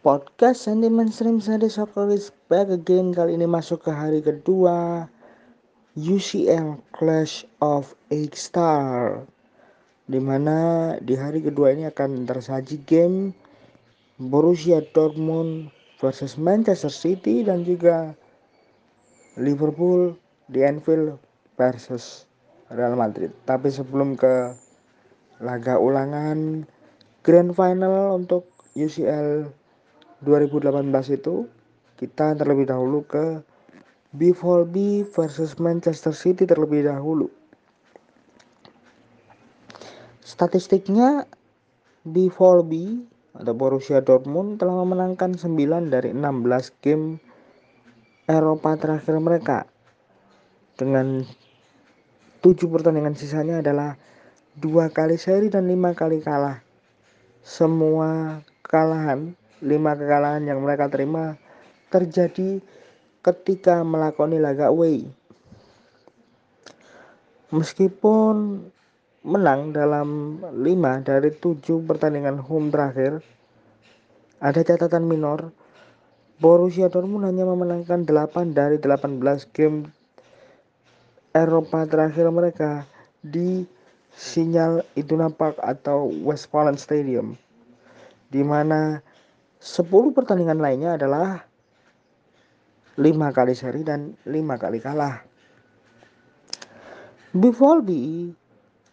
Podcast Sentimen Stream Sunday Soccer back again. Kali ini masuk ke hari kedua. UCL Clash of Eight Star Di mana di hari kedua ini akan tersaji game Borussia Dortmund versus Manchester City dan juga Liverpool di Anfield versus Real Madrid. Tapi sebelum ke laga ulangan Grand Final untuk UCL 2018 itu kita terlebih dahulu ke B4B versus Manchester City terlebih dahulu. Statistiknya B4B atau Borussia Dortmund telah memenangkan 9 dari 16 game Eropa terakhir mereka dengan 7 pertandingan sisanya adalah dua kali seri dan lima kali kalah. Semua kekalahan lima kekalahan yang mereka terima terjadi ketika melakoni laga away. Meskipun menang dalam lima dari tujuh pertandingan home terakhir, ada catatan minor. Borussia Dortmund hanya memenangkan 8 dari 18 game Eropa terakhir mereka di Sinyal Iduna Park atau Westfalen Stadium di mana 10 pertandingan lainnya adalah 5 kali seri dan 5 kali kalah. Bivolbi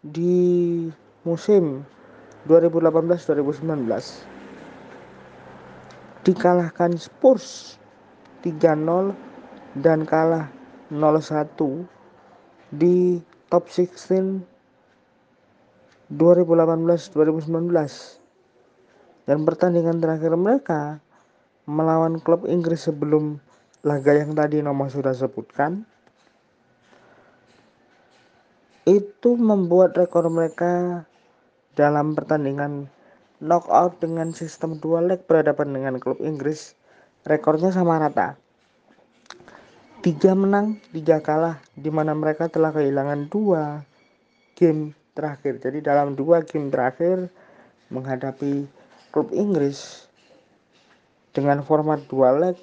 di musim 2018-2019 dikalahkan Spurs 3-0 dan kalah 0-1 di top 16 2018-2019 dan pertandingan terakhir mereka melawan klub Inggris sebelum laga yang tadi nomor sudah sebutkan itu membuat rekor mereka dalam pertandingan knockout dengan sistem dua leg berhadapan dengan klub Inggris. Rekornya sama rata. Tiga menang tiga kalah di mana mereka telah kehilangan dua game terakhir. Jadi dalam dua game terakhir menghadapi klub Inggris dengan format dua leg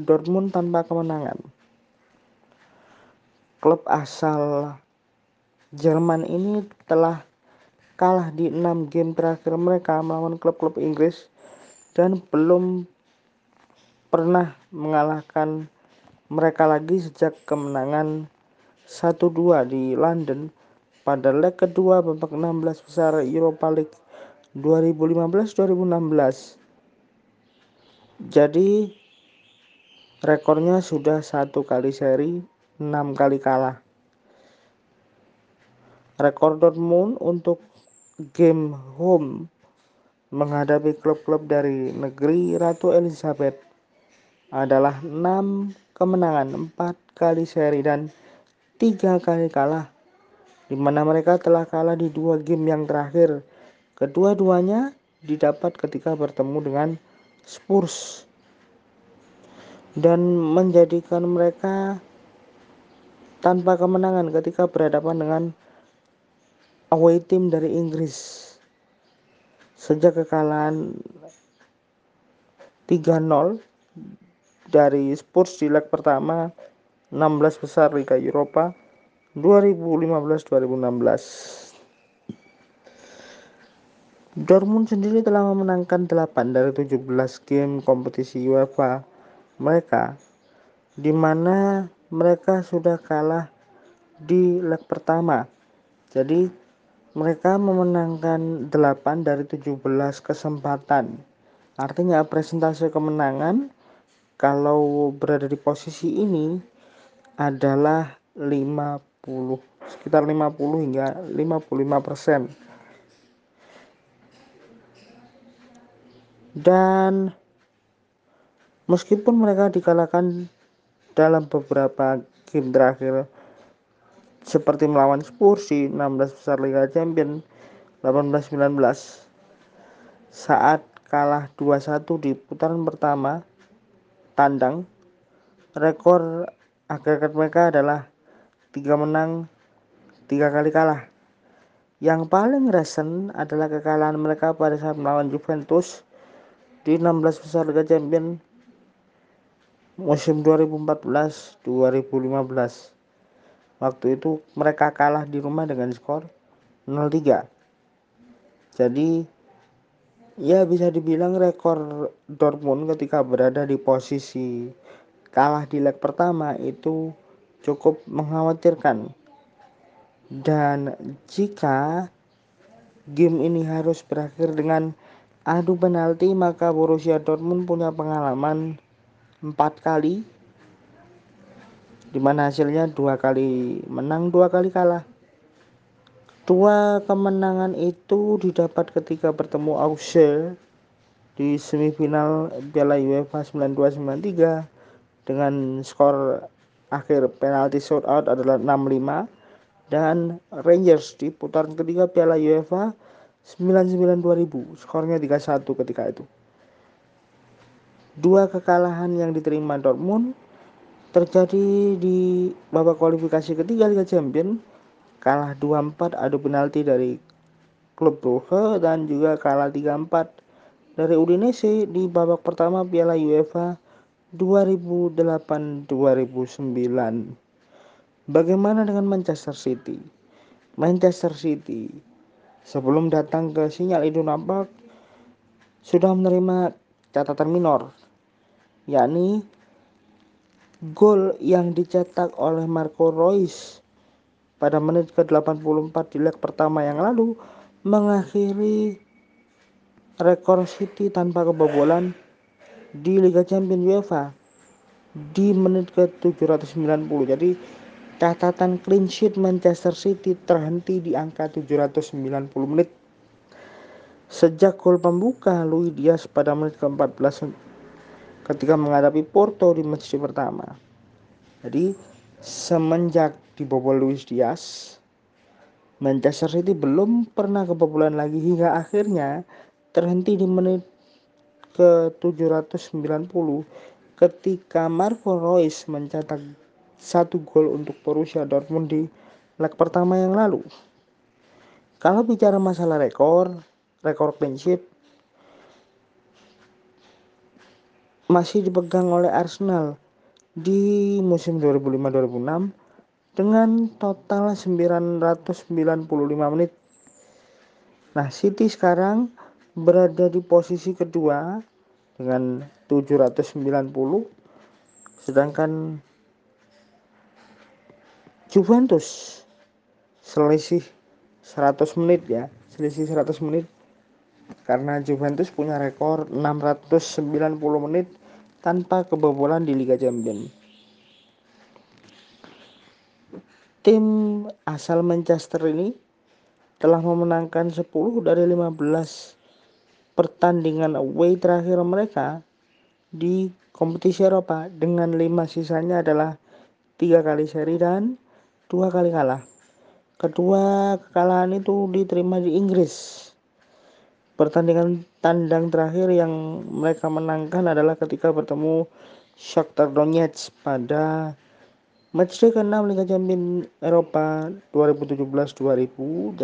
Dortmund tanpa kemenangan. Klub asal Jerman ini telah kalah di enam game terakhir mereka melawan klub-klub Inggris dan belum pernah mengalahkan mereka lagi sejak kemenangan 1-2 di London pada leg kedua babak 16 besar Europa League 2015-2016. Jadi rekornya sudah satu kali seri, enam kali kalah. Rekor Dortmund untuk game home menghadapi klub-klub dari negeri Ratu Elizabeth adalah 6 kemenangan, 4 kali seri dan 3 kali kalah di mana mereka telah kalah di dua game yang terakhir Kedua-duanya didapat ketika bertemu dengan Spurs dan menjadikan mereka tanpa kemenangan ketika berhadapan dengan away team dari Inggris. Sejak kekalahan 3-0 dari Spurs di leg pertama 16 besar Liga Eropa 2015-2016. Dortmund sendiri telah memenangkan 8 dari 17 game kompetisi UEFA mereka di mana mereka sudah kalah di leg pertama. Jadi mereka memenangkan 8 dari 17 kesempatan. Artinya presentase kemenangan kalau berada di posisi ini adalah 50 sekitar 50 hingga 55 persen dan meskipun mereka dikalahkan dalam beberapa game terakhir seperti melawan Spurs di 16 besar Liga Champions 18-19 saat kalah 2-1 di putaran pertama tandang rekor agregat mereka adalah tiga menang tiga kali kalah. Yang paling recent adalah kekalahan mereka pada saat melawan Juventus di 16 besar Liga Champions musim 2014-2015. Waktu itu mereka kalah di rumah dengan skor 0-3. Jadi ya bisa dibilang rekor Dortmund ketika berada di posisi kalah di leg pertama itu cukup mengkhawatirkan. Dan jika game ini harus berakhir dengan adu penalti maka Borussia Dortmund punya pengalaman empat kali di mana hasilnya dua kali menang dua kali kalah. Dua kemenangan itu didapat ketika bertemu Auxerre di semifinal Piala UEFA 92-93 dengan skor akhir penalti shootout adalah 6-5 dan Rangers di putaran ketiga Piala UEFA 99 2000 skornya 3-1 ketika itu dua kekalahan yang diterima Dortmund terjadi di babak kualifikasi ketiga Liga Champions kalah 2-4 adu penalti dari klub Brugge dan juga kalah 3-4 dari Udinese di babak pertama Piala UEFA 2008-2009. Bagaimana dengan Manchester City? Manchester City sebelum datang ke sinyal itu nampak sudah menerima catatan minor yakni gol yang dicetak oleh Marco Reus pada menit ke-84 di leg pertama yang lalu mengakhiri rekor City tanpa kebobolan di Liga Champions UEFA di menit ke-790. Jadi catatan clean sheet Manchester City terhenti di angka 790 menit. Sejak gol pembuka Luis Diaz pada menit ke-14 ketika menghadapi Porto di match pertama. Jadi semenjak dibobol Luis Diaz Manchester City belum pernah kebobolan lagi hingga akhirnya terhenti di menit ke-790 ketika Marco Reus mencetak satu gol untuk Borussia Dortmund di leg pertama yang lalu. Kalau bicara masalah rekor, rekor clean sheet masih dipegang oleh Arsenal di musim 2005-2006 dengan total 995 menit. Nah, City sekarang berada di posisi kedua dengan 790 sedangkan Juventus. Selisih 100 menit ya selisih 100 menit. Karena Juventus punya rekor 690 menit tanpa kebobolan di Liga Champions. Tim asal Manchester ini telah memenangkan 10 dari 15 pertandingan away terakhir mereka di kompetisi Eropa dengan lima sisanya adalah tiga kali seri dan dua kali kalah. Kedua kekalahan itu diterima di Inggris. Pertandingan tandang terakhir yang mereka menangkan adalah ketika bertemu Shakhtar Donetsk pada matchday ke-6 Liga Champions Eropa 2017-2018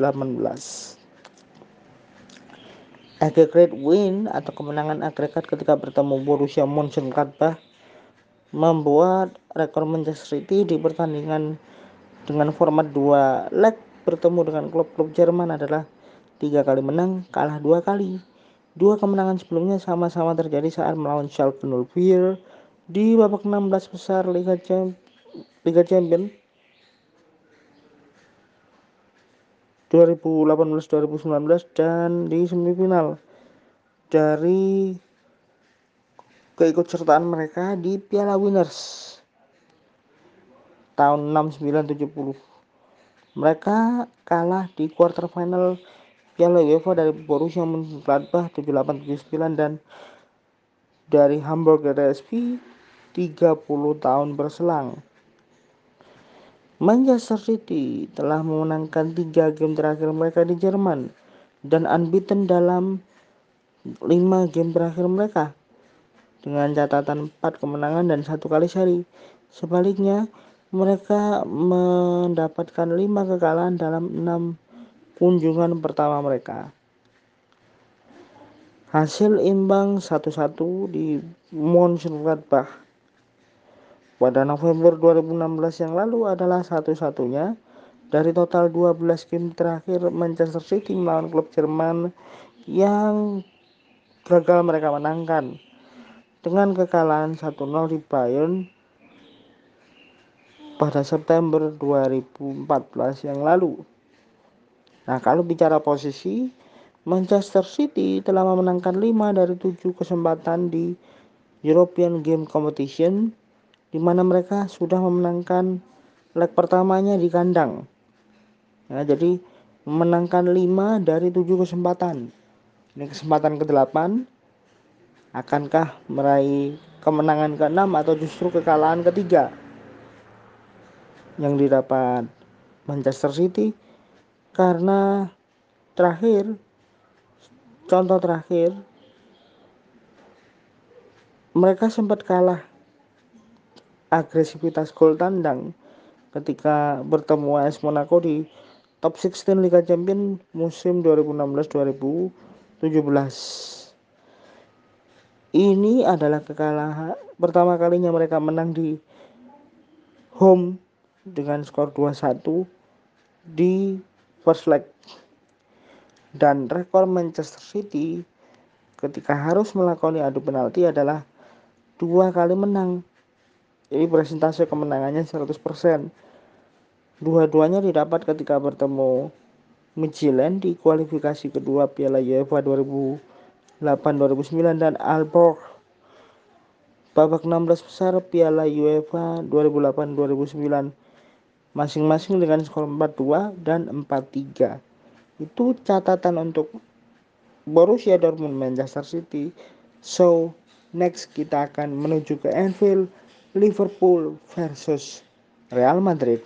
aggregate win atau kemenangan agregat ketika bertemu Borussia Mönchengladbach membuat rekor Manchester City di pertandingan dengan format dua leg bertemu dengan klub-klub Jerman adalah tiga kali menang, kalah dua kali. Dua kemenangan sebelumnya sama-sama terjadi saat melawan Schalke 04 di babak 16 besar Liga Champions Liga Champions 2018-2019 dan di semifinal dari keikutsertaan mereka di Piala Winners tahun 6970. Mereka kalah di quarter final Piala UEFA dari Borussia Mönchengladbach 7879 dan dari Hamburg RSV 30 tahun berselang. Manchester City telah memenangkan tiga game terakhir mereka di Jerman dan unbeaten dalam lima game terakhir mereka dengan catatan 4 kemenangan dan satu kali seri. Sebaliknya, mereka mendapatkan lima kekalahan dalam enam kunjungan pertama mereka. Hasil imbang 1-1 di Mönchengladbach pada November 2016 yang lalu adalah satu-satunya. Dari total 12 game terakhir Manchester City melawan klub Jerman yang gagal mereka menangkan. Dengan kekalahan 1-0 di Bayern pada September 2014 yang lalu. Nah, kalau bicara posisi, Manchester City telah memenangkan 5 dari 7 kesempatan di European Game Competition di mana mereka sudah memenangkan leg pertamanya di kandang. Ya, jadi memenangkan 5 dari 7 kesempatan. Ini kesempatan ke-8. Akankah meraih kemenangan ke-6 atau justru kekalahan ketiga yang didapat Manchester City? Karena terakhir contoh terakhir mereka sempat kalah agresivitas gol tandang ketika bertemu AS Monaco di top 16 Liga Champions musim 2016-2017. Ini adalah kekalahan pertama kalinya mereka menang di home dengan skor 2-1 di first leg. Dan rekor Manchester City ketika harus melakoni adu penalti adalah dua kali menang. Ini presentase kemenangannya 100% dua-duanya didapat ketika bertemu Midtjylland di kualifikasi kedua Piala UEFA 2008-2009 dan Aalborg. Babak 16 besar Piala UEFA 2008-2009 masing-masing dengan skor 4-2 dan 4-3 itu catatan untuk Borussia Dortmund Manchester City. So next kita akan menuju ke Anfield Liverpool versus Real Madrid